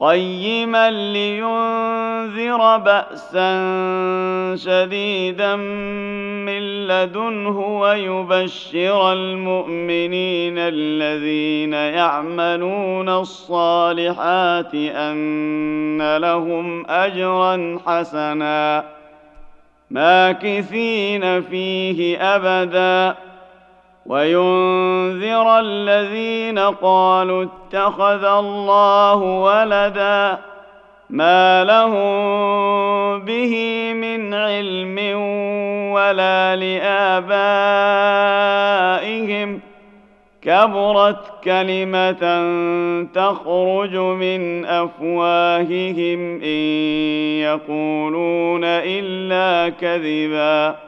قيما لينذر بأسا شديدا من لدنه ويبشر المؤمنين الذين يعملون الصالحات أن لهم أجرا حسنا ماكثين فيه أبدا وينذر الذين قالوا اتخذ الله ولدا ما لهم به من علم ولا لآبائهم. كبرت كلمة تخرج من أفواههم إن يقولون إلا كذبا.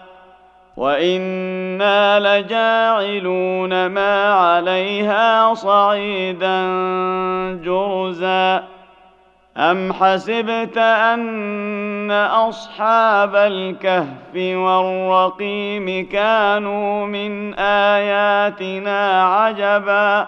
وأنا لجاعلون ما عليها صعيدا جرزا ام حسبت ان اصحاب الكهف والرقيم كانوا من اياتنا عجبا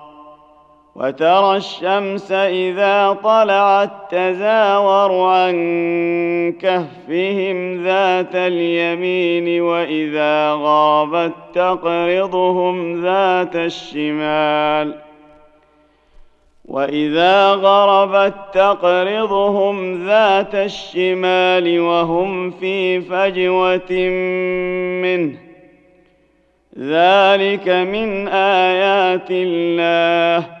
وترى الشمس إذا طلعت تزاور عن كهفهم ذات اليمين وإذا غابت تقرضهم ذات الشمال وإذا غربت تقرضهم ذات الشمال وهم في فجوة منه. ذلك من آيات الله.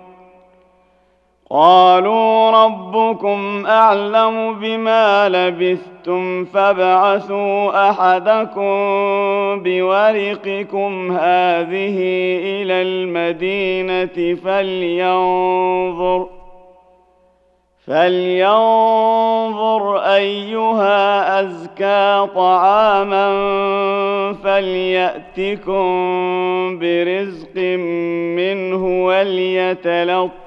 قالوا ربكم أعلم بما لبثتم فابعثوا أحدكم بورقكم هذه إلى المدينة فلينظر فلينظر أيها أزكى طعاما فليأتكم برزق منه وليتلطف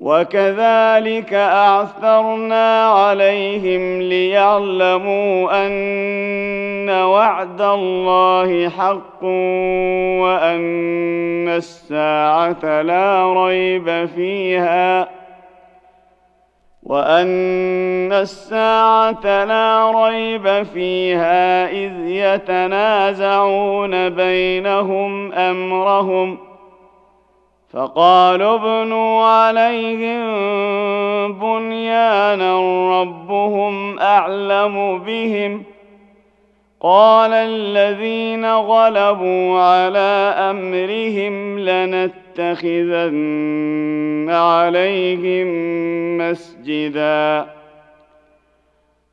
وكذلك أعثرنا عليهم ليعلموا أن وعد الله حق وأن الساعة لا ريب فيها وأن الساعة لا ريب فيها إذ يتنازعون بينهم أمرهم فقالوا ابنوا عليهم بنيانا ربهم أعلم بهم. قال الذين غلبوا على أمرهم لنتخذن عليهم مسجدا.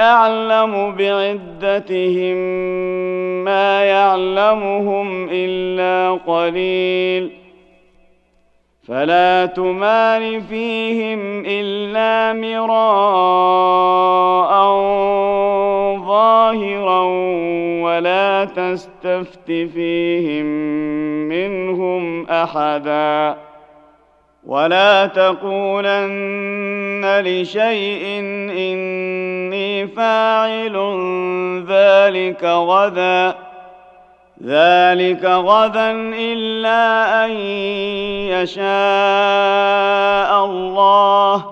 أعلم بعدتهم ما يعلمهم إلا قليل. فلا تمار فيهم إلا مراء ظاهرا ولا تستفت فيهم منهم أحدا. ولا تقولن لشيء فاعل ذلك غدا ذلك غدا إلا أن يشاء الله.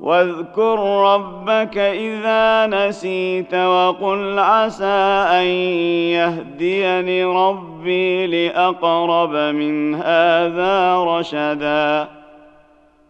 واذكر ربك إذا نسيت وقل عسى أن يهديني ربي لأقرب من هذا رشدا.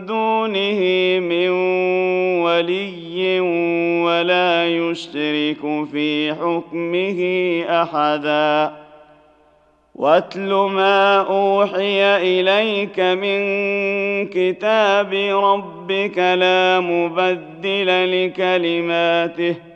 دونه من ولي ولا يشرك في حكمه أحدا. واتل ما أوحي إليك من كتاب ربك لا مبدل لكلماته.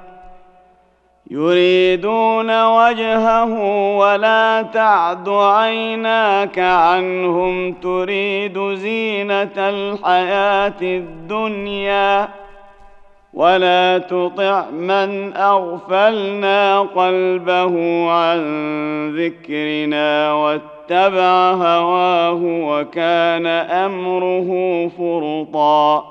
يريدون وجهه ولا تعد عيناك عنهم تريد زينة الحياة الدنيا ولا تطع من أغفلنا قلبه عن ذكرنا واتبع هواه وكان أمره فرطا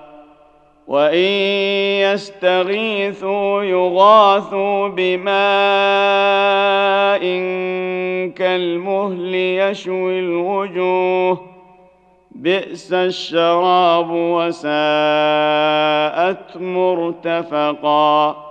وان يستغيثوا يغاثوا بماء كالمهل يشوي الوجوه بئس الشراب وساءت مرتفقا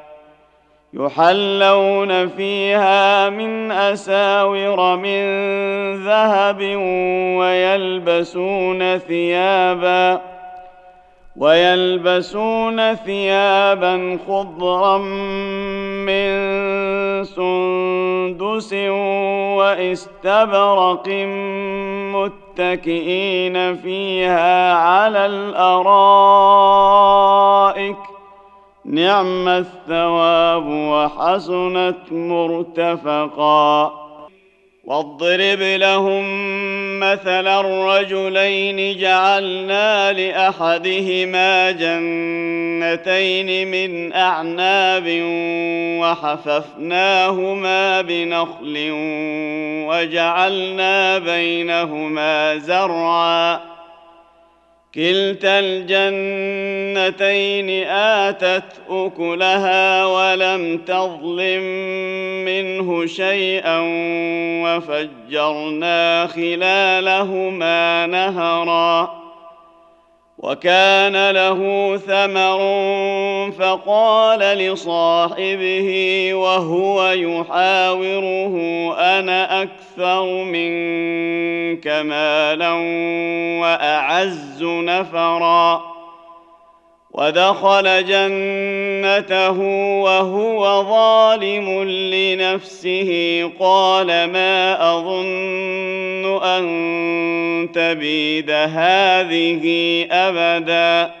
يحلون فيها من أساور من ذهب ويلبسون ثيابا ويلبسون ثيابا خضرا من سندس واستبرق متكئين فيها على الأرائك نعم الثواب وحسنت مرتفقا. واضرب لهم مثل الرجلين جعلنا لأحدهما جنتين من أعناب وحففناهما بنخل وجعلنا بينهما زرعا. كلتا الجنتين آتت أكلها ولم تظلم منه شيئا وفجرنا خلالهما نهرا. وكان له ثمر فقال لصاحبه وهو يحاوره أنا أكثر منك مالا وأعز نفرا. ودخل جنته وهو ظالم لنفسه. قال ما أظن أن تبيد هذه أبدا.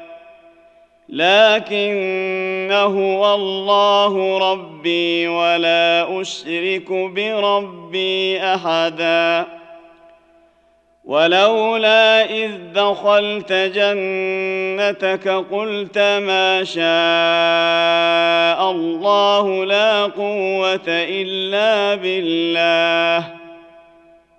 لكن هو الله ربي ولا أشرك بربي أحدا. ولولا إذ دخلت جنتك قلت ما شاء الله لا قوة إلا بالله.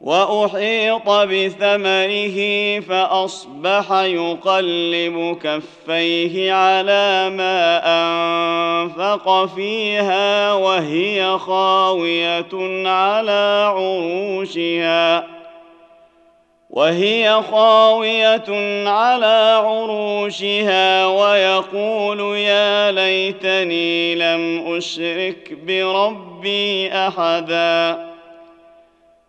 وأحيط بثمره فأصبح يقلب كفيه على ما أنفق فيها وهي خاوية على عروشها. وهي خاوية على عروشها ويقول يا ليتني لم أشرك بربي أحدا.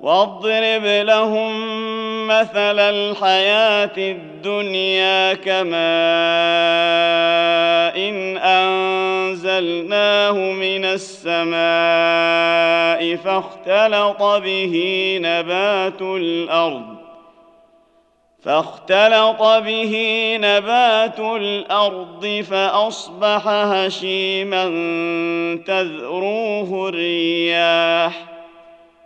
واضرب لهم مثل الحياة الدنيا كماء إن أنزلناه من السماء فاختلط به نبات الأرض فاختلط به نبات الأرض فأصبح هشيما تذروه الرياح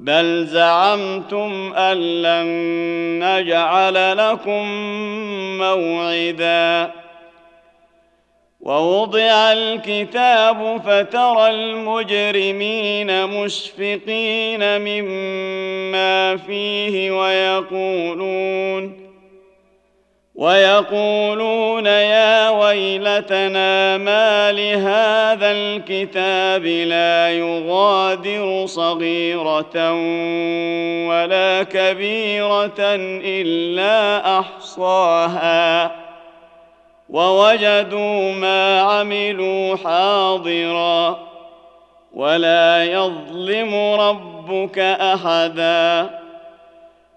بل زعمتم أن لن نجعل لكم موعدا. ووضع الكتاب فترى المجرمين مشفقين مما فيه ويقولون ويقولون يا ويلتنا ما لهذا الكتاب لا يغادر صغيرة ولا كبيرة إلا أحصاها. ووجدوا ما عملوا حاضرا. ولا يظلم ربك أحدا.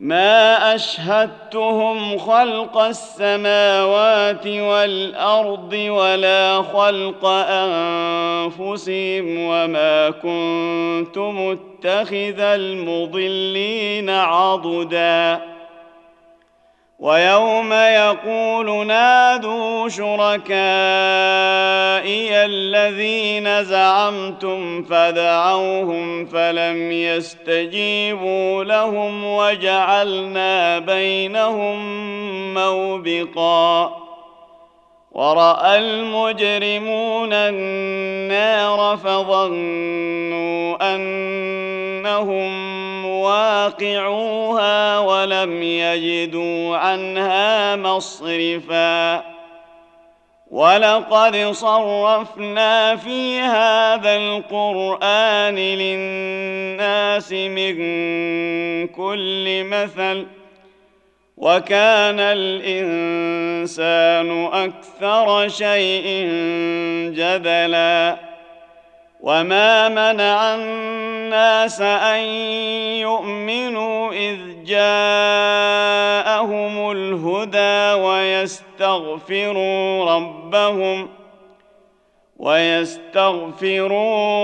ما أشهدتهم خلق السماوات والأرض ولا خلق أنفسهم وما كنت متخذ المضلين عضدا. ويوم يقول نادوا شركائي الذين زعمتم فدعوهم فلم يستجيبوا لهم وجعلنا بينهم موبقا ورأى المجرمون النار فظنوا أنهم واقعوها ولم يجدوا عنها مصرفا. ولقد صرفنا في هذا القرآن للناس من كل مثل وكان الإنسان أكثر شيء جدلا وما منع الناس أن يؤمنوا إذ جاءهم الهدى ويستغفروا ربهم ويستغفروا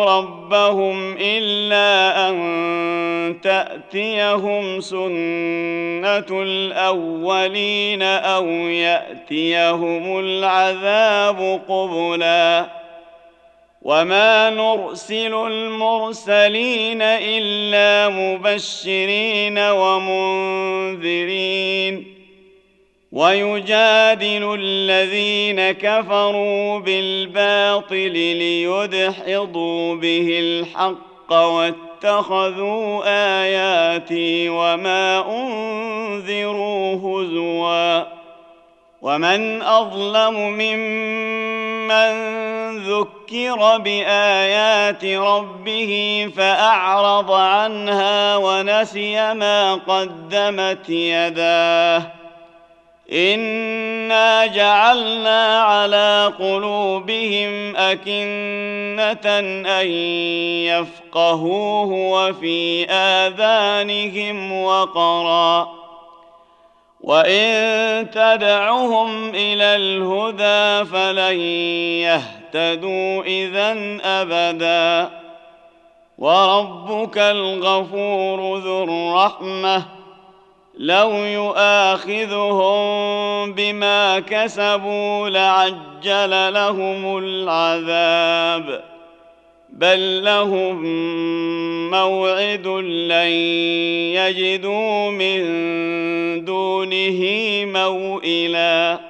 ربهم إلا أن تأتيهم سنة الأولين أو يأتيهم العذاب قبلا. وما نرسل المرسلين إلا مبشرين ومنذرين. ويجادل الذين كفروا بالباطل ليدحضوا به الحق واتخذوا آياتي وما أنذروا هزوا ومن أظلم ممن ذكر بآيات ربه فأعرض عنها ونسي ما قدمت يداه انا جعلنا على قلوبهم اكنه ان يفقهوه وفي اذانهم وقرا وان تدعهم إلى الهدى فلن يهتدوا اذا ابدا وربك الغفور ذو الرحمه لو يؤاخذهم بما كسبوا لعجل لهم العذاب. بل لهم موعد لن يجدوا من دونه موئلا.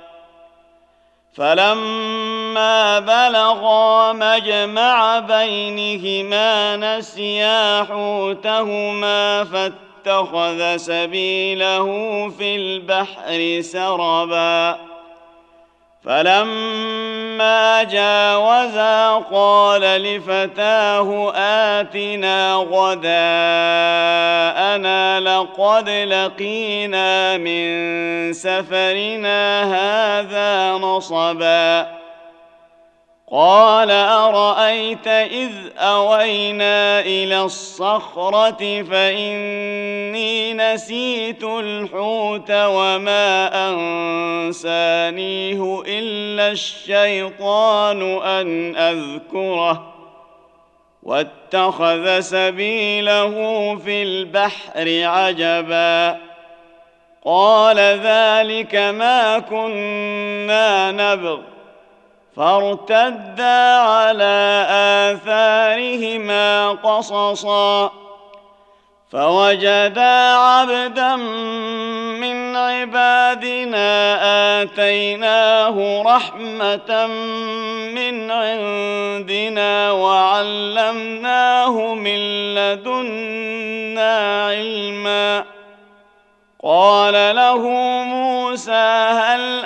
فلما بلغا مجمع بينهما نسيا حوتهما فاتخذ سبيله في البحر سربا فلما جاوزا قال لفتاه اتنا غداءنا لقد لقينا من سفرنا هذا نصبا قال أرأيت إذ أوينا إلى الصخرة فإني نسيت الحوت وما أنسانيه إلا الشيطان أن أذكره واتخذ سبيله في البحر عجبا قال ذلك ما كنا نبغ فارتدا على آثارهما قصصا فوجدا عبدا من عبادنا آتيناه رحمة من عندنا وعلمناه من لدنا علما. قال له موسى هل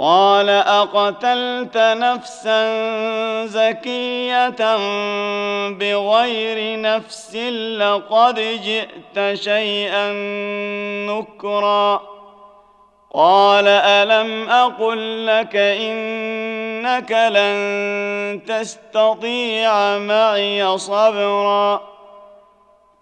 قال أقتلت نفسا زكية بغير نفس لقد جئت شيئا نكرا. قال ألم أقل لك إنك لن تستطيع معي صبرا.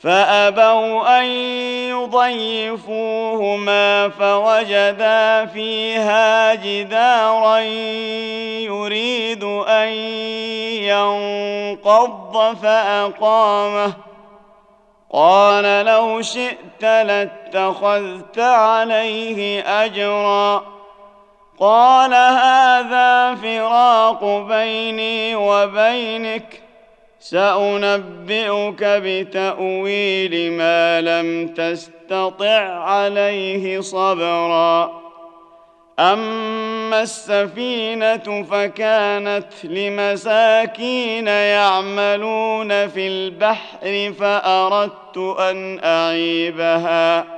فأبوا أن يضيفوهما فوجدا فيها جدارا يريد أن ينقض فأقامه. قال لو شئت لاتخذت عليه أجرا. قال هذا فراق بيني وبينك. سأنبئك بتأويل ما لم تستطع عليه صبرا. أما السفينة فكانت لمساكين يعملون في البحر فأردت أن أعيبها.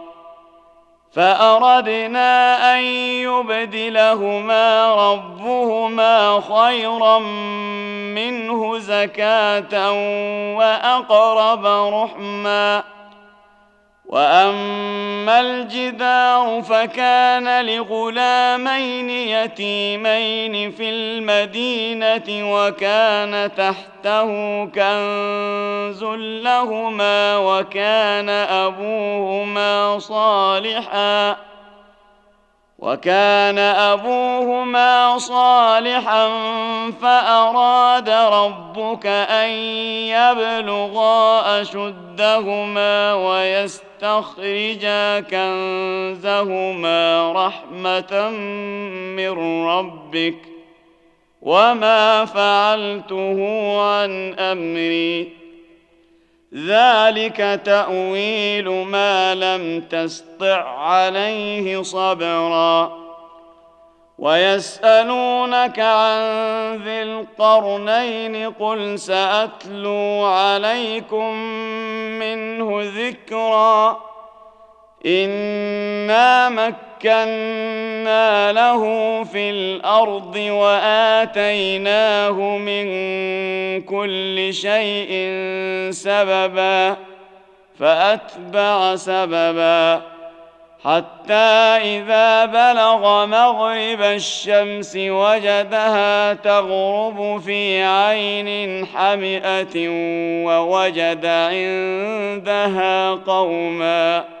فأردنا أن يبدلهما ربهما خيرا منه زكاة وأقرب رحما واما الجدار فكان لغلامين يتيمين في المدينة وكان تحته كنز لهما وكان ابوهما صالحا وكان أبوهما صالحا فأراد ربك أن يبلغا أشدهما ويستخرجا كنزهما رحمة من ربك وما فعلته عن أمري ذلك تأويل ما لم تسطع عليه صبرا. ويسألونك عن ذي القرنين قل سأتلو عليكم منه ذكرا. انا مكنا له في الأرض واتيناه من كل شيء سببا فاتبع سببا. حتى إذا بلغ مغرب الشمس وجدها تغرب في عين حمئة ووجد عندها قوما.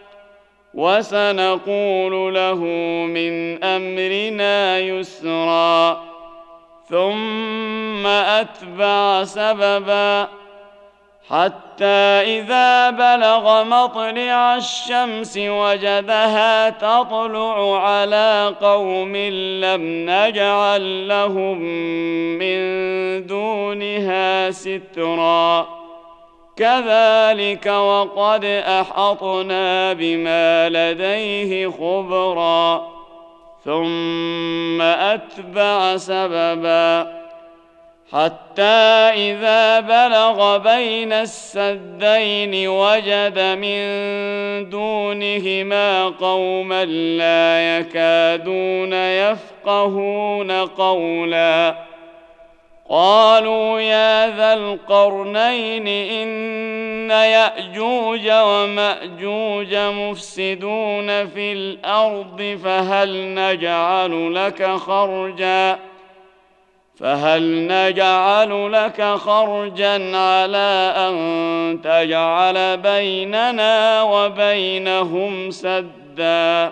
وسنقول له من أمرنا يسرا. ثم أتبع سببا. حتى إذا بلغ مطلع الشمس وجدها تطلع على قوم لم نجعل لهم من دونها سترا. كذلك وقد أحطنا بما لديه خبرا. ثم أتبع سببا. حتى إذا بلغ بين السدين وجد من دونهما قوما لا يكادون يفقهون قولا. قالوا يا ذا القرنين إن يأجوج ومأجوج مفسدون في الأرض فهل نجعل لك خرجا فهل نجعل لك خرجا على أن تجعل بيننا وبينهم سدا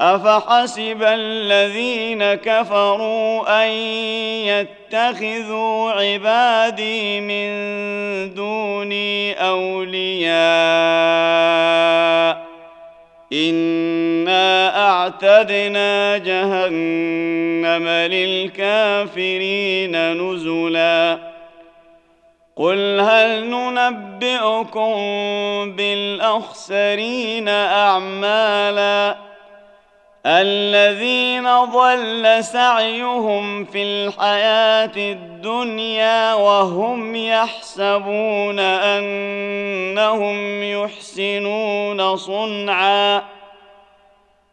أفحسب الذين كفروا أن يتخذوا عبادي من دوني أولياء إنا أعتدنا جهنم للكافرين نزلا قل هل ننبئكم بالأخسرين أعمالا الذين ضل سعيهم في الحياة الدنيا وهم يحسبون أنهم يحسنون صنعا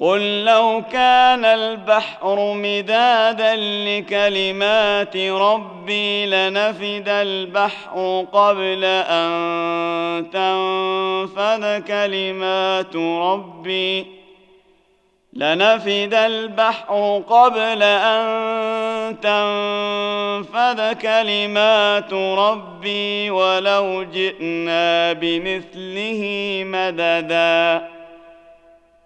قل لو كان البحر مدادا لكلمات ربي لنفد البحر قبل ان تنفذ كلمات ربي لنفد البحر قبل ان تنفذ كلمات ربي ولو جئنا بمثله مددا